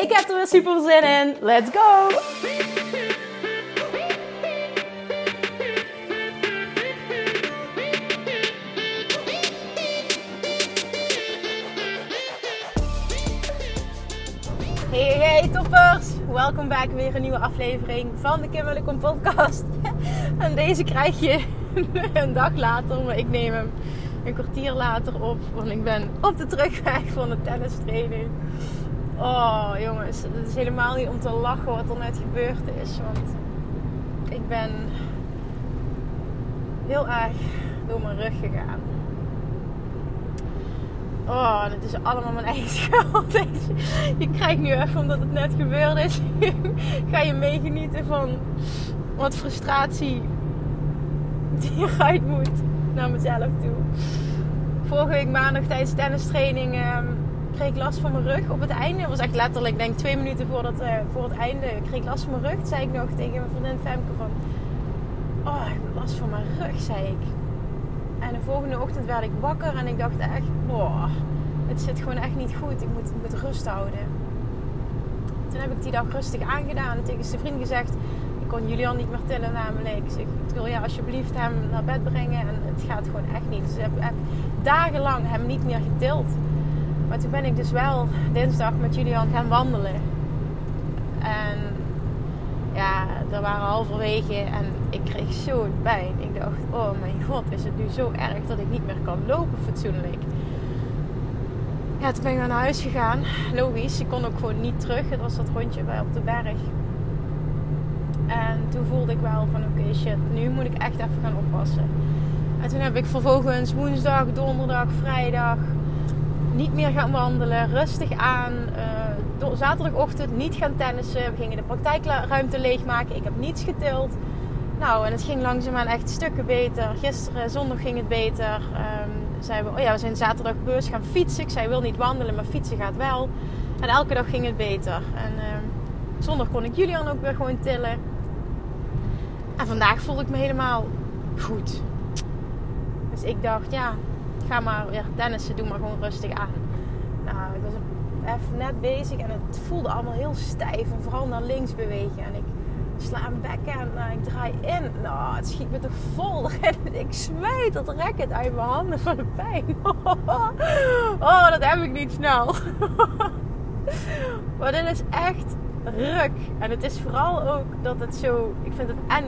Ik heb er weer super zin in. Let's go! Hey, hey, toppers! Welkom back weer een nieuwe aflevering van de Kim Welkom podcast. En deze krijg je een dag later, maar ik neem hem een kwartier later op. Want ik ben op de terugweg van de tennistraining. Oh jongens, het is helemaal niet om te lachen wat er net gebeurd is. Want ik ben heel erg door mijn rug gegaan. Oh, het is allemaal mijn eigen schuld. Je krijgt nu even, omdat het net gebeurd is, ga je meegenieten van wat frustratie die eruit moet naar mezelf toe. Vorige week maandag tijdens tennistraining kreeg ik last van mijn rug op het einde. Was echt letterlijk, denk twee minuten voor, dat, uh, voor het einde, kreeg ik last van mijn rug. Zei ik nog tegen mijn vriendin Femke van... Oh, ik heb last van mijn rug, zei ik. En de volgende ochtend werd ik wakker en ik dacht echt... Boah, het zit gewoon echt niet goed. Ik moet, moet rust houden. Toen heb ik die dag rustig aangedaan en tegen zijn vriend gezegd... Ik kon Julian niet meer tillen namelijk. Ik ik wil ja, alsjeblieft hem naar bed brengen. En het gaat gewoon echt niet. Dus ik heb, heb dagenlang hem niet meer getild. Maar toen ben ik dus wel dinsdag met Julian gaan wandelen. En ja, er waren halverwege en ik kreeg zo'n pijn. Ik dacht, oh mijn god, is het nu zo erg dat ik niet meer kan lopen fatsoenlijk. Ja, toen ben ik naar huis gegaan. Logisch, ik kon ook gewoon niet terug. Het was dat rondje bij op de berg. En toen voelde ik wel van oké shit, nu moet ik echt even gaan oppassen. En toen heb ik vervolgens woensdag, donderdag, vrijdag niet meer gaan wandelen. Rustig aan. Uh, zaterdagochtend niet gaan tennissen. We gingen de praktijkruimte leegmaken. Ik heb niets getild. Nou, en het ging langzaamaan echt stukken beter. Gisteren, zondag ging het beter. Um, zeiden we, oh ja, we zijn zaterdag beurs gaan fietsen. Ik zei, wil niet wandelen, maar fietsen gaat wel. En elke dag ging het beter. En uh, zondag kon ik Julian ook weer gewoon tillen. En vandaag voelde ik me helemaal goed. Dus ik dacht, ja, ga maar weer tennissen, doe maar gewoon rustig aan. Nou, ik was even net bezig en het voelde allemaal heel stijf. En vooral naar links bewegen. En ik sla een bek en uh, ik draai in. Nou, het schiet me toch vol Ik smijt dat racket uit mijn handen van pijn. Oh, dat heb ik niet snel. Maar dit is echt ruk. En het is vooral ook dat het zo... Ik vind het en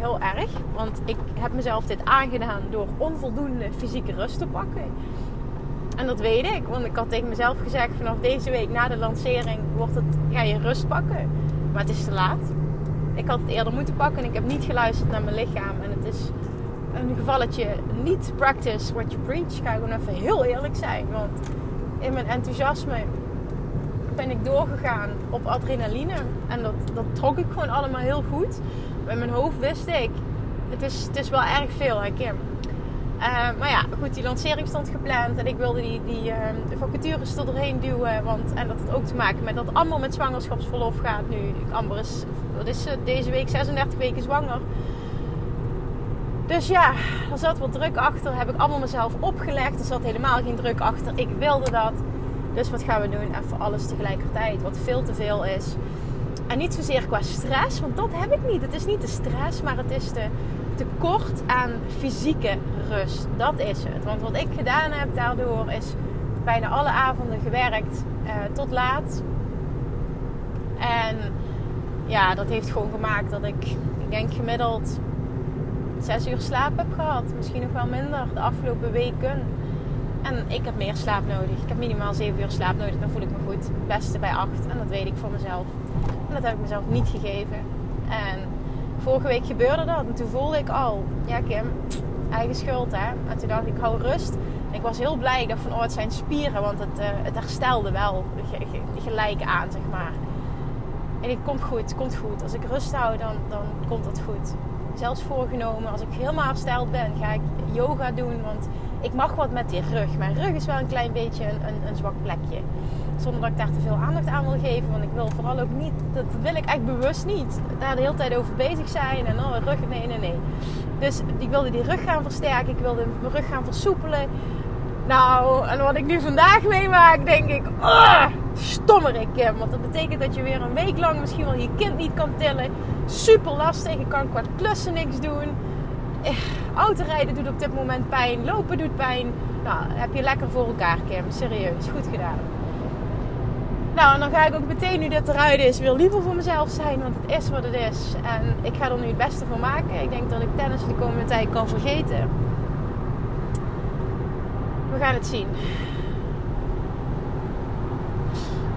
heel erg. Want ik heb mezelf dit aangedaan door onvoldoende fysieke rust te pakken. En dat weet ik, want ik had tegen mezelf gezegd: vanaf deze week na de lancering wordt het, ga je rust pakken. Maar het is te laat. Ik had het eerder moeten pakken en ik heb niet geluisterd naar mijn lichaam. En het is een gevalletje niet practice what you preach. Ik ga gewoon even heel eerlijk zijn. Want in mijn enthousiasme ben ik doorgegaan op adrenaline. En dat, dat trok ik gewoon allemaal heel goed in mijn hoofd wist ik, het is, het is wel erg veel, hè Kim. Uh, maar ja, goed, die lancering stond gepland en ik wilde die, die de vacatures er doorheen duwen. Want, en dat het ook te maken met dat allemaal met zwangerschapsverlof gaat nu. Amber is, wat is ze, deze week 36 weken zwanger. Dus ja, er zat wat druk achter. Heb ik allemaal mezelf opgelegd. Er zat helemaal geen druk achter. Ik wilde dat. Dus wat gaan we doen? Even alles tegelijkertijd. Wat veel te veel is. En niet zozeer qua stress, want dat heb ik niet. Het is niet de stress, maar het is de tekort aan fysieke rust. Dat is het. Want wat ik gedaan heb daardoor is bijna alle avonden gewerkt uh, tot laat. En ja, dat heeft gewoon gemaakt dat ik, ik denk gemiddeld zes uur slaap heb gehad. Misschien nog wel minder de afgelopen weken. En ik heb meer slaap nodig. Ik heb minimaal 7 uur slaap nodig. Dan voel ik me goed. Het beste bij 8. En dat weet ik voor mezelf. En dat heb ik mezelf niet gegeven. En vorige week gebeurde dat. En toen voelde ik al, ja Kim, eigen schuld hè. En toen dacht ik, hou rust. Ik was heel blij. Ik dacht van, oh, het zijn spieren. Want het, uh, het herstelde wel gelijk aan, zeg maar. En het komt goed, komt goed. Als ik rust hou, dan, dan komt het goed. Zelfs voorgenomen, als ik helemaal hersteld ben, ga ik yoga doen. Want ik mag wat met die rug. Mijn rug is wel een klein beetje een, een zwak plekje. Zonder dat ik daar te veel aandacht aan wil geven. Want ik wil vooral ook niet, dat wil ik echt bewust niet. Daar de hele tijd over bezig zijn. En oh, rug, nee, nee, nee. Dus ik wilde die rug gaan versterken. Ik wilde mijn rug gaan versoepelen. Nou, en wat ik nu vandaag meemaak, denk ik, oh, stommerik Kim. Want dat betekent dat je weer een week lang misschien wel je kind niet kan tillen. Super lastig. Je kan qua klussen niks doen. Eh, autorijden doet op dit moment pijn. Lopen doet pijn. Nou, heb je lekker voor elkaar, Kim. Serieus, goed gedaan. Nou, en dan ga ik ook meteen, nu dit eruit is, weer liever voor mezelf zijn. Want het is wat het is. En ik ga er nu het beste van maken. Ik denk dat ik tennis de komende tijd kan vergeten. We gaan het zien.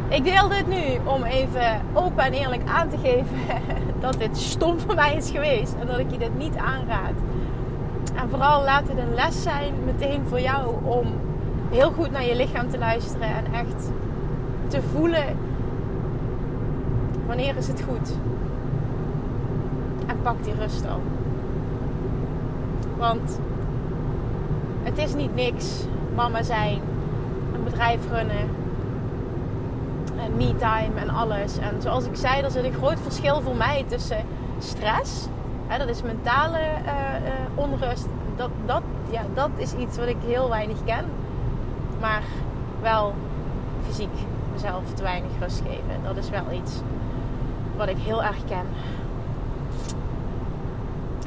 Ik deel dit nu om even open en eerlijk aan te geven dat dit stom voor mij is geweest. En dat ik je dit niet aanraad. En vooral laat het een les zijn meteen voor jou om heel goed naar je lichaam te luisteren. En echt te voelen wanneer is het goed. En pak die rust al. Want het is niet niks mama zijn, een bedrijf runnen, en me-time en alles. En zoals ik zei, er zit een groot verschil voor mij tussen stress, hè, dat is mentale uh, uh, onrust. Dat, dat, ja, dat is iets wat ik heel weinig ken, maar wel fysiek mezelf te weinig rust geven. Dat is wel iets wat ik heel erg ken.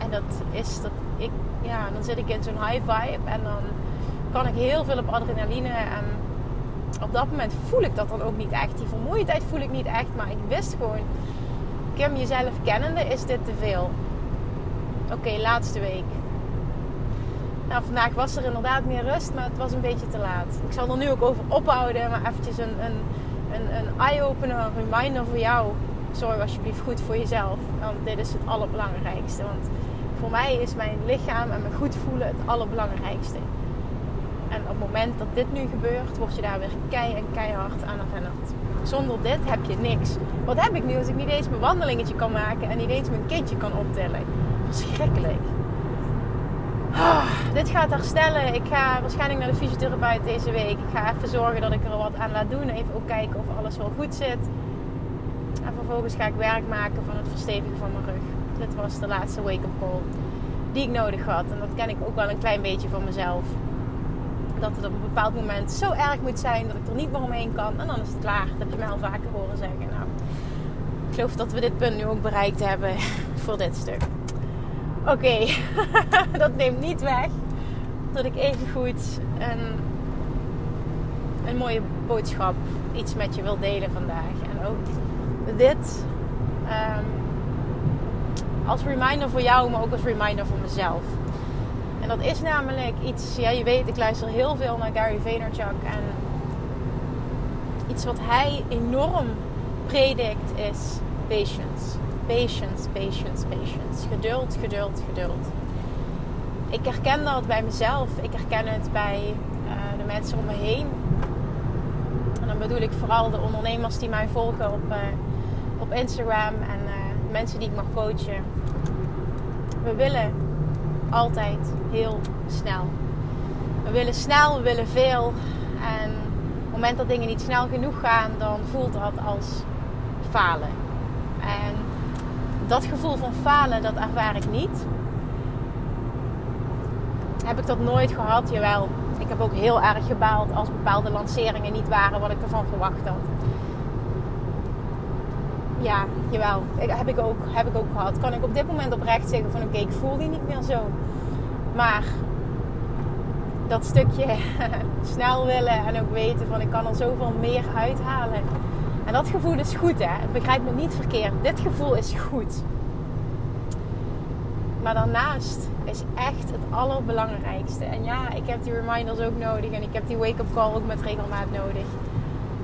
En dat is dat ik, ja, dan zit ik in zo'n high vibe en dan kan ik heel veel op adrenaline. En op dat moment voel ik dat dan ook niet echt. Die vermoeidheid voel ik niet echt. Maar ik wist gewoon, Kim, jezelf kennende is dit te veel. Oké, laatste week. Nou, vandaag was er inderdaad meer rust, maar het was een beetje te laat. Ik zal er nu ook over ophouden, maar eventjes een, een, een, een eye-opener, reminder voor jou. Zorg alsjeblieft goed voor jezelf, want dit is het allerbelangrijkste. Want voor mij is mijn lichaam en mijn goed voelen het allerbelangrijkste. En op het moment dat dit nu gebeurt, word je daar weer kei en keihard aan herinnerd. Zonder dit heb je niks. Wat heb ik nu als ik niet eens mijn wandelingetje kan maken en niet eens mijn kindje kan optillen? Verschrikkelijk. Dit gaat herstellen. Ik ga waarschijnlijk naar de fysiotherapeut deze week. Ik ga even zorgen dat ik er wat aan laat doen. Even ook kijken of alles wel goed zit. En vervolgens ga ik werk maken van het verstevigen van mijn rug. Dit was de laatste wake-up call die ik nodig had. En dat ken ik ook wel een klein beetje van mezelf dat het op een bepaald moment zo erg moet zijn dat ik er niet meer omheen kan. En dan is het klaar. Dat heb je mij al vaker horen zeggen. Nou, ik geloof dat we dit punt nu ook bereikt hebben voor dit stuk. Oké, dat neemt niet weg dat ik even goed een, een mooie boodschap, iets met je wil delen vandaag. En ook dit um, als reminder voor jou, maar ook als reminder voor mezelf. En dat is namelijk iets, ja, je weet, ik luister heel veel naar Gary Vaynerchuk. En iets wat hij enorm predikt is patience. Patience, patience, patience. Geduld, geduld, geduld. Ik herken dat bij mezelf. Ik herken het bij uh, de mensen om me heen. En dan bedoel ik vooral de ondernemers die mij volgen op, uh, op Instagram en uh, mensen die ik mag coachen. We willen altijd heel snel. We willen snel, we willen veel. En op het moment dat dingen niet snel genoeg gaan, dan voelt dat als falen. En dat gevoel van falen, dat ervaar ik niet. Heb ik dat nooit gehad? Jawel. Ik heb ook heel erg gebaald als bepaalde lanceringen niet waren wat ik ervan verwacht had. Ja, jawel. Heb ik ook, heb ik ook gehad. Kan ik op dit moment oprecht zeggen van oké, ik voel die niet meer zo. Maar dat stukje snel willen en ook weten van ik kan er zoveel meer uithalen. En dat gevoel is goed hè. Begrijp me niet verkeerd. Dit gevoel is goed. Maar daarnaast is echt het allerbelangrijkste. En ja, ik heb die reminders ook nodig. En ik heb die wake-up call ook met regelmaat nodig.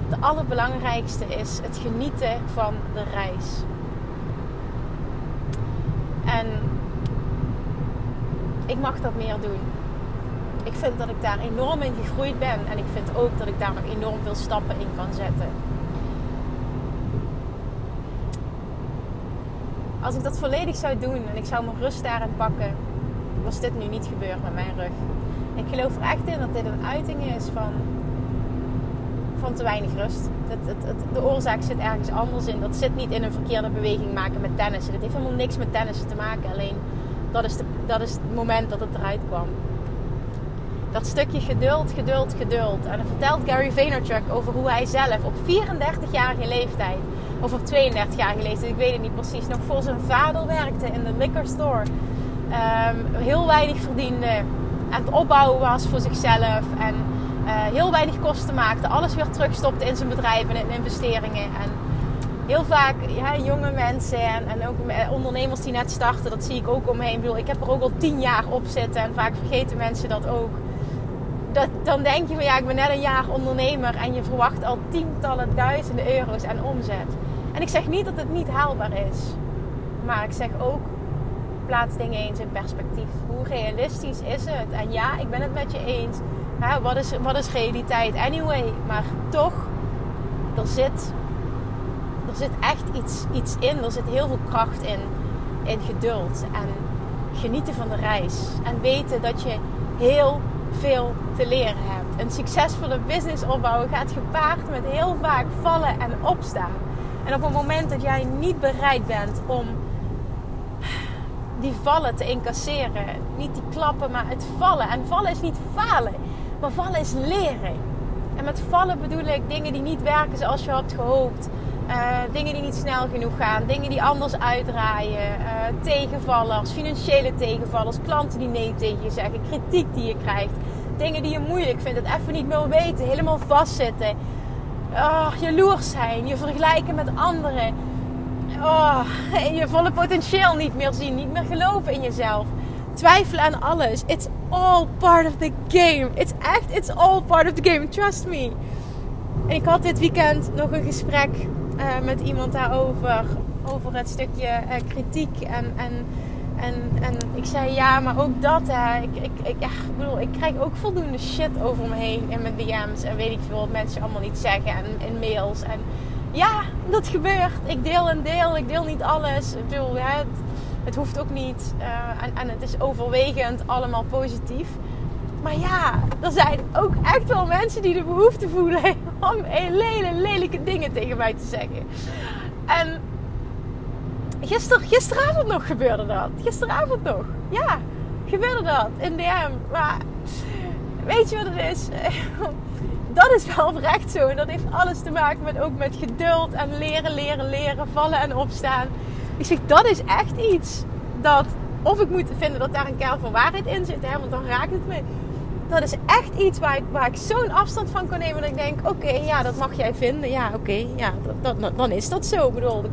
Het allerbelangrijkste is het genieten van de reis. En ik mag dat meer doen. ik vind dat ik daar enorm in gegroeid ben. En ik vind ook dat ik daar nog enorm veel stappen in kan zetten. Als ik dat volledig zou doen en ik zou mijn rust daarin pakken, was dit nu niet gebeurd met mijn rug. Ik geloof er echt in dat dit een uiting is van, van te weinig rust. Het, het, de oorzaak zit ergens anders in. Dat zit niet in een verkeerde beweging maken met tennissen. Dat heeft helemaal niks met tennissen te maken. Alleen dat is, de, dat is het moment dat het eruit kwam. Dat stukje geduld, geduld, geduld. En dan vertelt Gary Vaynerchuk over hoe hij zelf op 34-jarige leeftijd, of op 32-jarige leeftijd, ik weet het niet precies, nog voor zijn vader werkte in de liquor store. Um, heel weinig verdiende, aan het opbouwen was voor zichzelf en uh, heel weinig kosten maakte. Alles weer terugstopte in zijn bedrijf en in investeringen. En heel vaak ja, jonge mensen en, en ook ondernemers die net starten, dat zie ik ook omheen. Ik, ik heb er ook al tien jaar op zitten en vaak vergeten mensen dat ook. Dat, dan denk je van ja, ik ben net een jaar ondernemer en je verwacht al tientallen duizenden euro's aan omzet. En ik zeg niet dat het niet haalbaar is. Maar ik zeg ook, plaats dingen eens in perspectief. Hoe realistisch is het? En ja, ik ben het met je eens. Wat, is, wat is realiteit? Anyway, maar toch, er zit, er zit echt iets, iets in. Er zit heel veel kracht in. In geduld en genieten van de reis. En weten dat je heel veel te leren hebt. Een succesvolle business opbouwen gaat gepaard met heel vaak vallen en opstaan. En op het moment dat jij niet bereid bent om die vallen te incasseren. Niet die klappen, maar het vallen. En vallen is niet falen, maar vallen is leren. En met vallen bedoel ik dingen die niet werken zoals je had gehoopt. Uh, dingen die niet snel genoeg gaan. Dingen die anders uitdraaien. Uh, tegenvallers, financiële tegenvallers. Klanten die nee tegen je zeggen. Kritiek die je krijgt. Dingen die je moeilijk vindt. Het even niet meer weten. Helemaal vastzitten. Oh, jaloers zijn. Je vergelijken met anderen oh, je volle potentieel niet meer zien, niet meer geloven in jezelf. Twijfelen aan alles. It's all part of the game. It's echt, it's all part of the game. Trust me. En ik had dit weekend nog een gesprek uh, met iemand daarover. Over het stukje uh, kritiek. En, en, en, en ik zei ja, maar ook dat. Hè. Ik, ik, ik, ja, ik bedoel, ik krijg ook voldoende shit over me heen in mijn DM's. En weet ik veel wat mensen allemaal niet zeggen. En in mails. En ja, dat gebeurt. Ik deel een deel, ik deel niet alles. Ik bedoel, het, het hoeft ook niet. Uh, en, en het is overwegend allemaal positief. Maar ja, er zijn ook echt wel mensen die de behoefte voelen om hele lelijke dingen tegen mij te zeggen. En gister, gisteravond nog gebeurde dat. Gisteravond nog. Ja, gebeurde dat in DM. Maar weet je wat het is? dat is wel oprecht zo. En dat heeft alles te maken met ook met geduld en leren, leren, leren, vallen en opstaan. Ik zeg, dat is echt iets dat, of ik moet vinden dat daar een kern van waarheid in zit, hè, want dan raakt het me. Dat is echt iets waar ik, waar ik zo'n afstand van kan nemen. Dat ik denk, oké, ja, dat mag jij vinden. Ja, oké, ja, dat, dan is dat zo. Ik bedoel,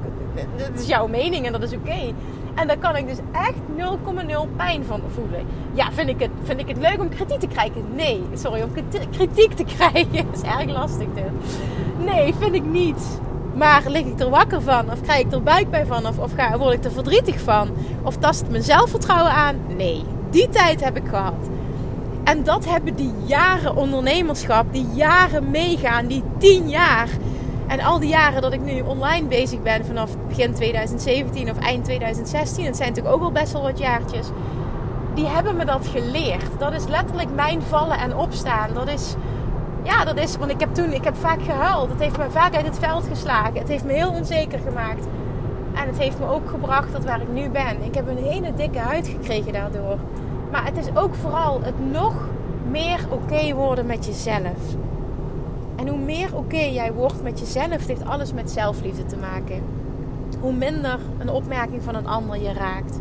dat, is jouw mening en dat is oké. En daar kan ik dus echt 0,0 pijn van voelen. Ja, vind ik, het, vind ik het leuk om kritiek te krijgen? Nee. Sorry, om kritiek te krijgen is erg lastig dit. Nee, vind ik niet. Maar lig ik er wakker van? Of krijg ik er buikpijn van? Of, ga, word ik er verdrietig van? Of tast mijn zelfvertrouwen aan? Nee. Die tijd heb ik gehad. En dat hebben die jaren ondernemerschap, die jaren meegaan, die tien jaar en al die jaren dat ik nu online bezig ben, vanaf begin 2017 of eind 2016, het zijn natuurlijk ook al best wel wat jaartjes, die hebben me dat geleerd. Dat is letterlijk mijn vallen en opstaan. Dat is, ja, dat is, want ik heb toen, ik heb vaak gehuild. Het heeft me vaak uit het veld geslagen. Het heeft me heel onzeker gemaakt. En het heeft me ook gebracht tot waar ik nu ben. Ik heb een hele dikke huid gekregen daardoor. Maar het is ook vooral het nog meer oké worden met jezelf. En hoe meer oké jij wordt met jezelf, heeft alles met zelfliefde te maken. Hoe minder een opmerking van een ander je raakt.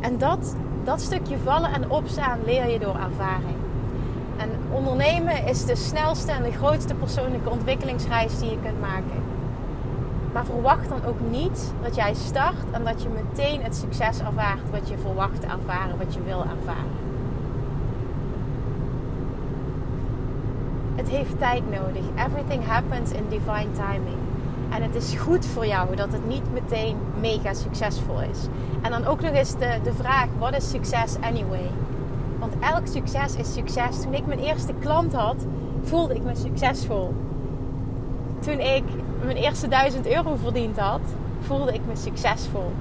En dat, dat stukje vallen en opstaan leer je door ervaring. En ondernemen is de snelste en de grootste persoonlijke ontwikkelingsreis die je kunt maken. Maar verwacht dan ook niet dat jij start en dat je meteen het succes ervaart wat je verwacht te ervaren, wat je wil ervaren. Het heeft tijd nodig. Everything happens in divine timing. En het is goed voor jou dat het niet meteen mega succesvol is. En dan ook nog eens de, de vraag: wat is succes anyway? Want elk succes is succes. Toen ik mijn eerste klant had, voelde ik me succesvol. Toen ik mijn eerste 1000 euro verdiend had, voelde ik me succesvol.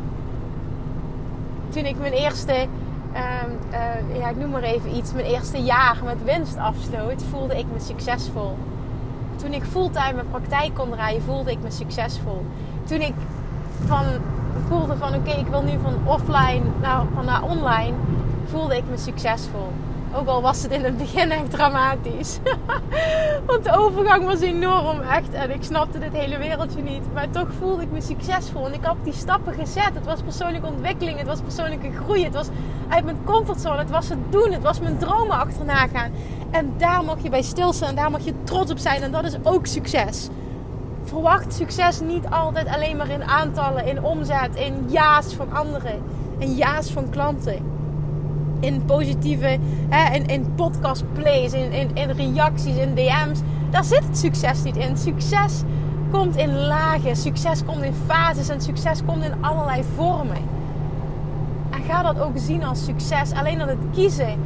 Toen ik mijn eerste, ehm, eh, ja, ik noem maar even iets, mijn eerste jaar met winst afsloot, voelde ik me succesvol. Toen ik fulltime mijn praktijk kon draaien, voelde ik me succesvol. Toen ik van, voelde van oké, ik wil nu van offline naar, van naar online, voelde ik me succesvol. Ook al was het in het begin echt dramatisch. Want de overgang was enorm, echt. En ik snapte dit hele wereldje niet. Maar toch voelde ik me succesvol. En ik had die stappen gezet. Het was persoonlijke ontwikkeling. Het was persoonlijke groei. Het was uit mijn comfortzone. Het was het doen. Het was mijn dromen achterna gaan. En daar mag je bij stilstaan. En daar mag je trots op zijn. En dat is ook succes. Verwacht succes niet altijd alleen maar in aantallen, in omzet, in ja's van anderen. In ja's van klanten in positieve, hè, in, in podcast plays, in, in, in reacties, in DM's. Daar zit het succes niet in. Succes komt in lagen, succes komt in fases en succes komt in allerlei vormen. En ga dat ook zien als succes. Alleen al het kiezen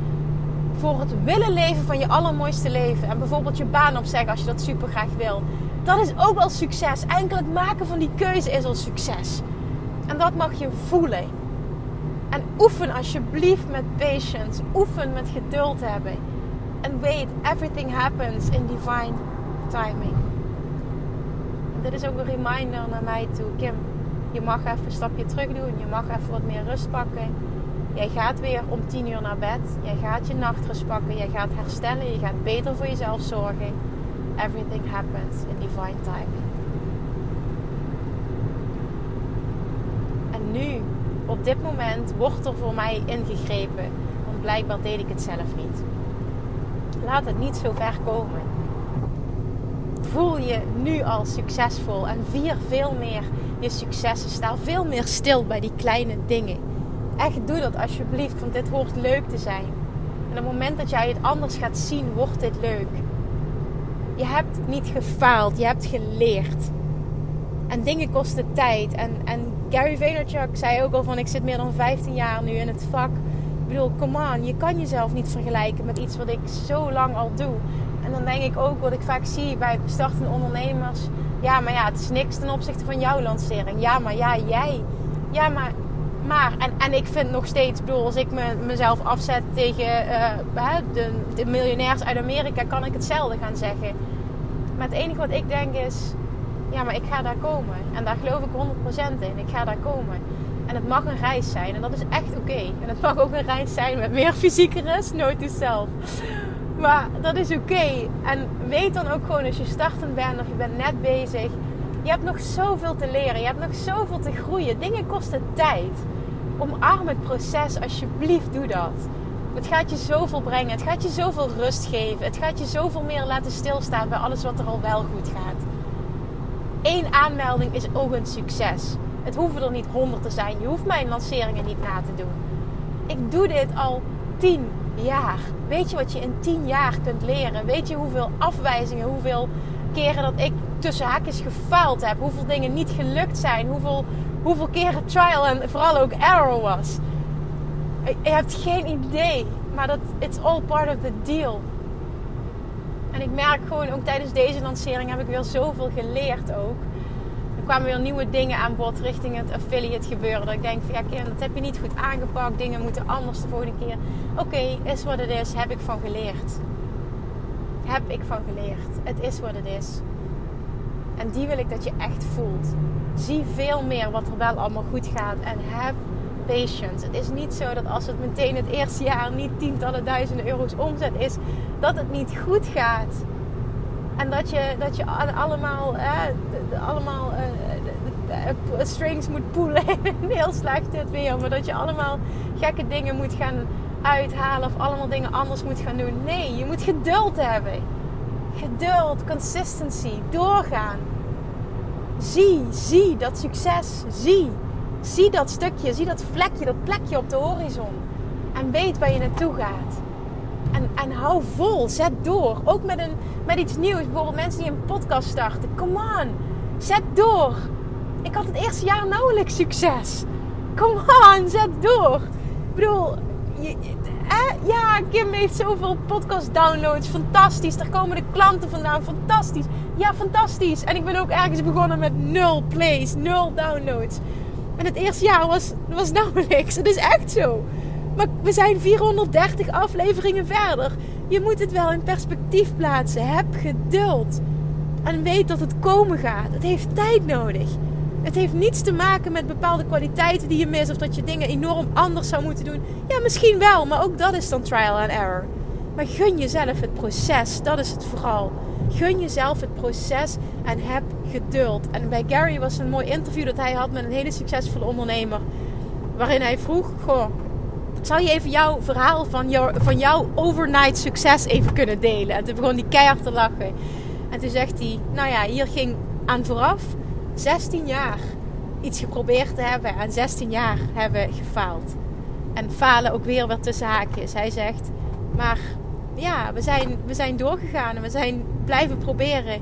voor het willen leven van je allermooiste leven. En bijvoorbeeld je baan opzeggen als je dat super graag wil. Dat is ook al succes. Enkel het maken van die keuze is al succes. En dat mag je voelen. En oefen alsjeblieft met patience. Oefen met geduld hebben. En weet, everything happens in divine timing. Dit is ook een reminder naar mij toe. Kim, je mag even een stapje terug doen. Je mag even wat meer rust pakken. Jij gaat weer om 10 uur naar bed. Jij gaat je nachtrust pakken. Jij gaat herstellen. Je gaat beter voor jezelf zorgen. Everything happens in divine timing. En nu op dit moment wordt er voor mij ingegrepen. Want blijkbaar deed ik het zelf niet. Laat het niet zo ver komen. Voel je nu al succesvol en vier veel meer je successen. Sta veel meer stil bij die kleine dingen. Echt doe dat alsjeblieft, want dit hoort leuk te zijn. En op het moment dat jij het anders gaat zien, wordt dit leuk. Je hebt niet gefaald, je hebt geleerd. En dingen kosten tijd. En, en Gary Vaynerchuk zei ook al van ik zit meer dan 15 jaar nu in het vak. Ik bedoel, come on, je kan jezelf niet vergelijken met iets wat ik zo lang al doe. En dan denk ik ook wat ik vaak zie bij startende ondernemers. Ja, maar ja, het is niks ten opzichte van jouw lancering. Ja, maar ja, jij. Ja, maar. Maar, en, en ik vind nog steeds, bedoel, als ik me, mezelf afzet tegen de, de miljonairs uit Amerika, kan ik hetzelfde gaan zeggen. Maar het enige wat ik denk is, ja, maar ik ga daar komen. En daar geloof ik 100% in. Ik ga daar komen. En het mag een reis zijn. En dat is echt oké. En het mag ook een reis zijn met meer fysieke rust. Nooit to self. Maar dat is oké. En weet dan ook gewoon als je startend bent of je bent net bezig. Je hebt nog zoveel te leren. Je hebt nog zoveel te groeien. Dingen kosten tijd. Omarm het proces. Alsjeblieft doe dat. Het gaat je zoveel brengen. Het gaat je zoveel rust geven. Het gaat je zoveel meer laten stilstaan bij alles wat er al wel goed gaat één aanmelding is ook een succes. Het hoeven er niet honderd te zijn. Je hoeft mijn lanceringen niet na te doen. Ik doe dit al tien jaar. Weet je wat je in tien jaar kunt leren? Weet je hoeveel afwijzingen, hoeveel keren dat ik tussen haakjes gefaald heb? Hoeveel dingen niet gelukt zijn? Hoeveel, hoeveel keren trial en vooral ook error was? Je hebt geen idee. Maar dat it's all part of the deal. En ik merk gewoon, ook tijdens deze lancering heb ik weer zoveel geleerd ook. Er kwamen weer nieuwe dingen aan bod richting het affiliate gebeuren. Dat ik denk van ja Kim, dat heb je niet goed aangepakt. Dingen moeten anders de volgende keer. Oké, is wat het is. Heb ik van geleerd. Heb ik van geleerd. Het is wat het is. En die wil ik dat je echt voelt. Zie veel meer wat er wel allemaal goed gaat. En heb patience. Het is niet zo dat als het meteen het eerste jaar niet tientallen duizenden euro's omzet is, dat het niet goed gaat. En dat je, dat je allemaal, eh, allemaal uh, strings moet poelen. Heel slecht dit weer. Maar dat je allemaal gekke dingen moet gaan uithalen. Of allemaal dingen anders moet gaan doen. Nee, je moet geduld hebben. Geduld, consistency, doorgaan. Zie, zie dat succes. Zie. Zie dat stukje, zie dat vlekje, dat plekje op de horizon. En weet waar je naartoe gaat. En, en hou vol, zet door. Ook met, een, met iets nieuws. Bijvoorbeeld mensen die een podcast starten. Come on, zet door. Ik had het eerste jaar nauwelijks succes. Come on, zet door. Ik bedoel, je, eh, ja, Kim heeft zoveel podcast downloads. Fantastisch. Daar komen de klanten vandaan. Fantastisch. Ja, fantastisch. En ik ben ook ergens begonnen met nul plays, nul downloads. En het eerste jaar was, was niks. Het is echt zo. Maar we zijn 430 afleveringen verder. Je moet het wel in perspectief plaatsen. Heb geduld. En weet dat het komen gaat. Het heeft tijd nodig. Het heeft niets te maken met bepaalde kwaliteiten die je mist. Of dat je dingen enorm anders zou moeten doen. Ja, misschien wel. Maar ook dat is dan trial and error. Maar gun jezelf het proces. Dat is het vooral. Gun jezelf het proces en heb geduld. En bij Gary was een mooi interview dat hij had met een hele succesvolle ondernemer. Waarin hij vroeg: Goh, zou je even jouw verhaal van, van jouw overnight succes even kunnen delen? En toen begon hij keihard te lachen. En toen zegt hij: Nou ja, hier ging aan vooraf 16 jaar iets geprobeerd te hebben en 16 jaar hebben gefaald. En falen ook weer wat tussen haakjes. Hij zegt: Maar ja, we zijn, we zijn doorgegaan en we zijn blijven proberen.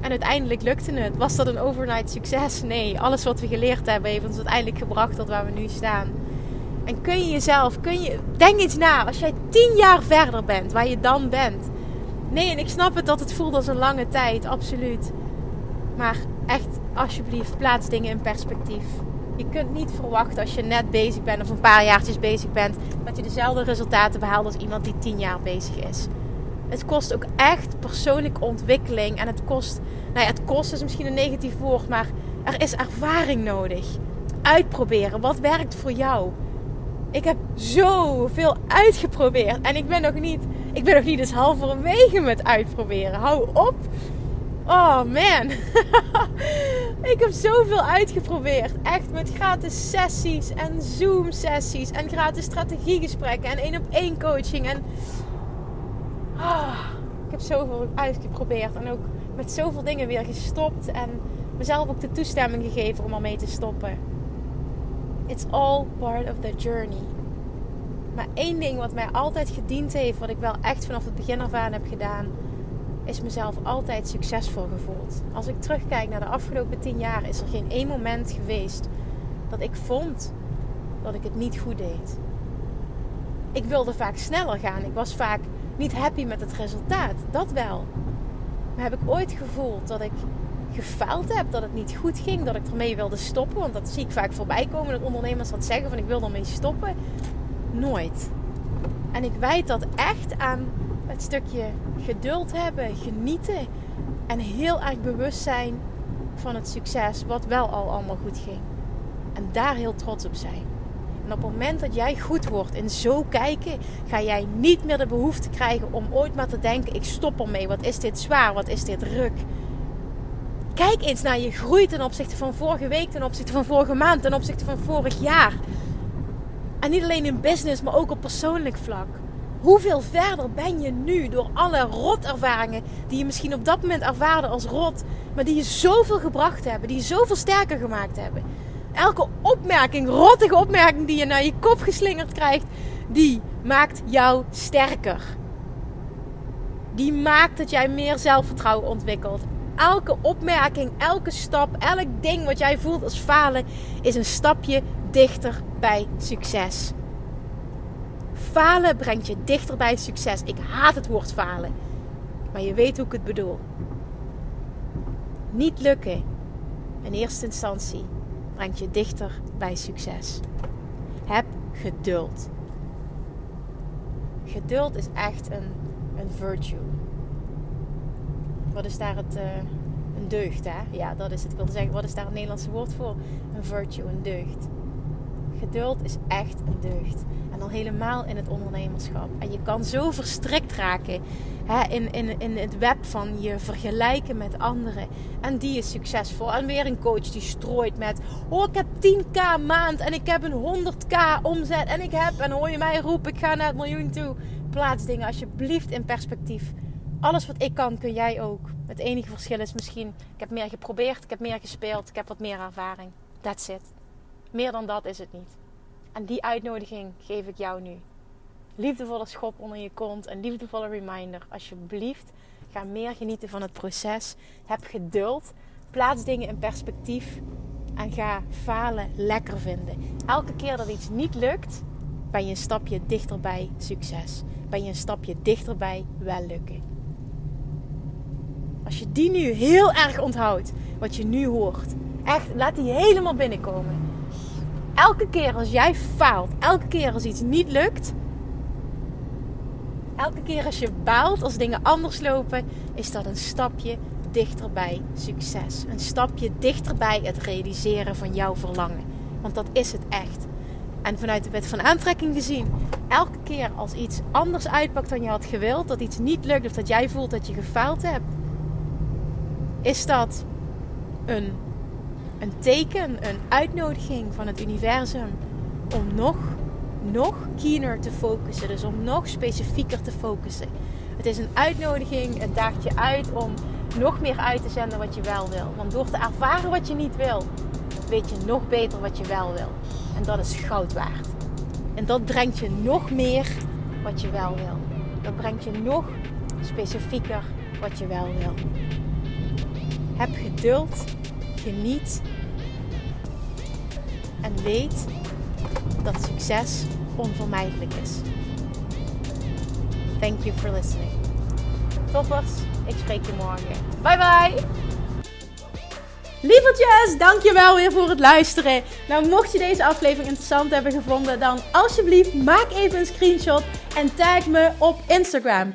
En uiteindelijk lukte het. Was dat een overnight succes? Nee, alles wat we geleerd hebben heeft ons uiteindelijk gebracht tot waar we nu staan. En kun je jezelf, kun je, denk eens na, als jij tien jaar verder bent, waar je dan bent. Nee, en ik snap het dat het voelt als een lange tijd, absoluut. Maar echt, alsjeblieft, plaats dingen in perspectief. Je kunt niet verwachten als je net bezig bent of een paar jaartjes bezig bent, dat je dezelfde resultaten behaalt als iemand die tien jaar bezig is. Het kost ook echt persoonlijke ontwikkeling. En het kost, nou ja, het kost is misschien een negatief woord, maar er is ervaring nodig. Uitproberen. Wat werkt voor jou? Ik heb zoveel uitgeprobeerd. En ik ben nog niet, ik ben nog niet eens halverwege met uitproberen. Hou op. Oh man. ik heb zoveel uitgeprobeerd. Echt met gratis sessies en Zoom sessies en gratis strategiegesprekken en één op één coaching. En ik heb zoveel uitgeprobeerd. En ook met zoveel dingen weer gestopt. En mezelf ook de toestemming gegeven om ermee te stoppen. It's all part of the journey. Maar één ding wat mij altijd gediend heeft, wat ik wel echt vanaf het begin af aan heb gedaan, is mezelf altijd succesvol gevoeld. Als ik terugkijk naar de afgelopen tien jaar, is er geen één moment geweest dat ik vond dat ik het niet goed deed. Ik wilde vaak sneller gaan. Ik was vaak niet happy met het resultaat. Dat wel. Maar heb ik ooit gevoeld dat ik gefaald heb, dat het niet goed ging, dat ik ermee wilde stoppen? Want dat zie ik vaak voorbij komen, dat ondernemers dat zeggen van ik wil ermee stoppen. Nooit. En ik wijd dat echt aan het stukje geduld hebben, genieten en heel erg bewust zijn van het succes, wat wel al allemaal goed ging. En daar heel trots op zijn. En op het moment dat jij goed wordt in zo kijken, ga jij niet meer de behoefte krijgen om ooit maar te denken: ik stop ermee. Wat is dit zwaar? Wat is dit ruk? Kijk eens naar je groei ten opzichte van vorige week, ten opzichte van vorige maand, ten opzichte van vorig jaar. En niet alleen in business, maar ook op persoonlijk vlak. Hoeveel verder ben je nu door alle rotervaringen die je misschien op dat moment ervaarde als rot, maar die je zoveel gebracht hebben, die je zoveel sterker gemaakt hebben? Elke opmerking, rottige opmerking die je naar je kop geslingerd krijgt, die maakt jou sterker. Die maakt dat jij meer zelfvertrouwen ontwikkelt. Elke opmerking, elke stap, elk ding wat jij voelt als falen, is een stapje dichter bij succes. Falen brengt je dichter bij succes. Ik haat het woord falen. Maar je weet hoe ik het bedoel. Niet lukken in eerste instantie brengt je dichter bij succes. Heb geduld. Geduld is echt een, een virtue. Wat is daar het, uh, een deugd, hè? Ja, dat is het. Ik wilde zeggen, wat is daar het Nederlandse woord voor? Een virtue, een deugd. Geduld is echt een deugd. En dan helemaal in het ondernemerschap. En je kan zo verstrikt raken hè, in, in, in het web van je vergelijken met anderen. En die is succesvol. En weer een coach die strooit met: Oh, ik heb 10k maand en ik heb een 100k omzet. En ik heb, en hoor je mij roepen: Ik ga naar het miljoen toe. Plaats dingen alsjeblieft in perspectief. Alles wat ik kan, kun jij ook. Het enige verschil is misschien: ik heb meer geprobeerd, ik heb meer gespeeld, ik heb wat meer ervaring. That's it. Meer dan dat is het niet. En die uitnodiging geef ik jou nu. Liefdevolle schop onder je kont. Een liefdevolle reminder. Alsjeblieft, ga meer genieten van het proces. Heb geduld. Plaats dingen in perspectief. En ga falen lekker vinden. Elke keer dat iets niet lukt, ben je een stapje dichterbij succes. Ben je een stapje dichterbij wellukken. Als je die nu heel erg onthoudt, wat je nu hoort, echt, laat die helemaal binnenkomen. Elke keer als jij faalt, elke keer als iets niet lukt, elke keer als je baalt, als dingen anders lopen, is dat een stapje dichterbij succes. Een stapje dichterbij het realiseren van jouw verlangen. Want dat is het echt. En vanuit de wet van aantrekking gezien, elke keer als iets anders uitpakt dan je had gewild, dat iets niet lukt of dat jij voelt dat je gefaald hebt, is dat een, een teken, een uitnodiging van het universum om nog, nog keener te focussen. Dus om nog specifieker te focussen. Het is een uitnodiging, het daagt je uit om nog meer uit te zenden wat je wel wil. Want door te ervaren wat je niet wil, weet je nog beter wat je wel wil. En dat is goud waard. En dat brengt je nog meer wat je wel wil. Dat brengt je nog specifieker wat je wel wil. Heb geduld, geniet en weet dat succes onvermijdelijk is. Thank you for listening. Toppers, ik spreek je morgen. Bye bye! Lievertjes, dankjewel weer voor het luisteren. Nou, mocht je deze aflevering interessant hebben gevonden, dan alsjeblieft maak even een screenshot en tag me op Instagram.